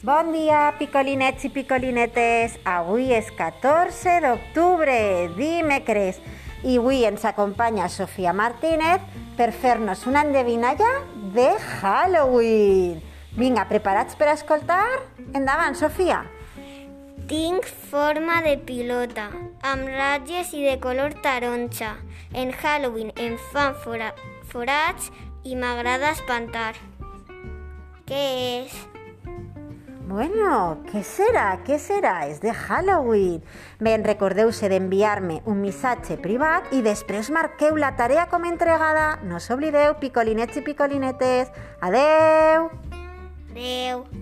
Bon dia, picolinets i picolinetes. Avui és 14 d'octubre, dimecres, i avui ens acompanya Sofia Martínez per fer-nos una endevinalla de Halloween. Vinga, preparats per escoltar? Endavant, Sofia. Tinc forma de pilota, amb ratlles i de color taronja. En Halloween em fan fora, forats i m'agrada espantar. Què és? Bueno, què serà? Què serà? És de Halloween. Ben, recordeu-se d'enviar-me un missatge privat i després marqueu la tarea com entregada. No s'oblideu, picolinets i picolinetes. Adeu! Adeu!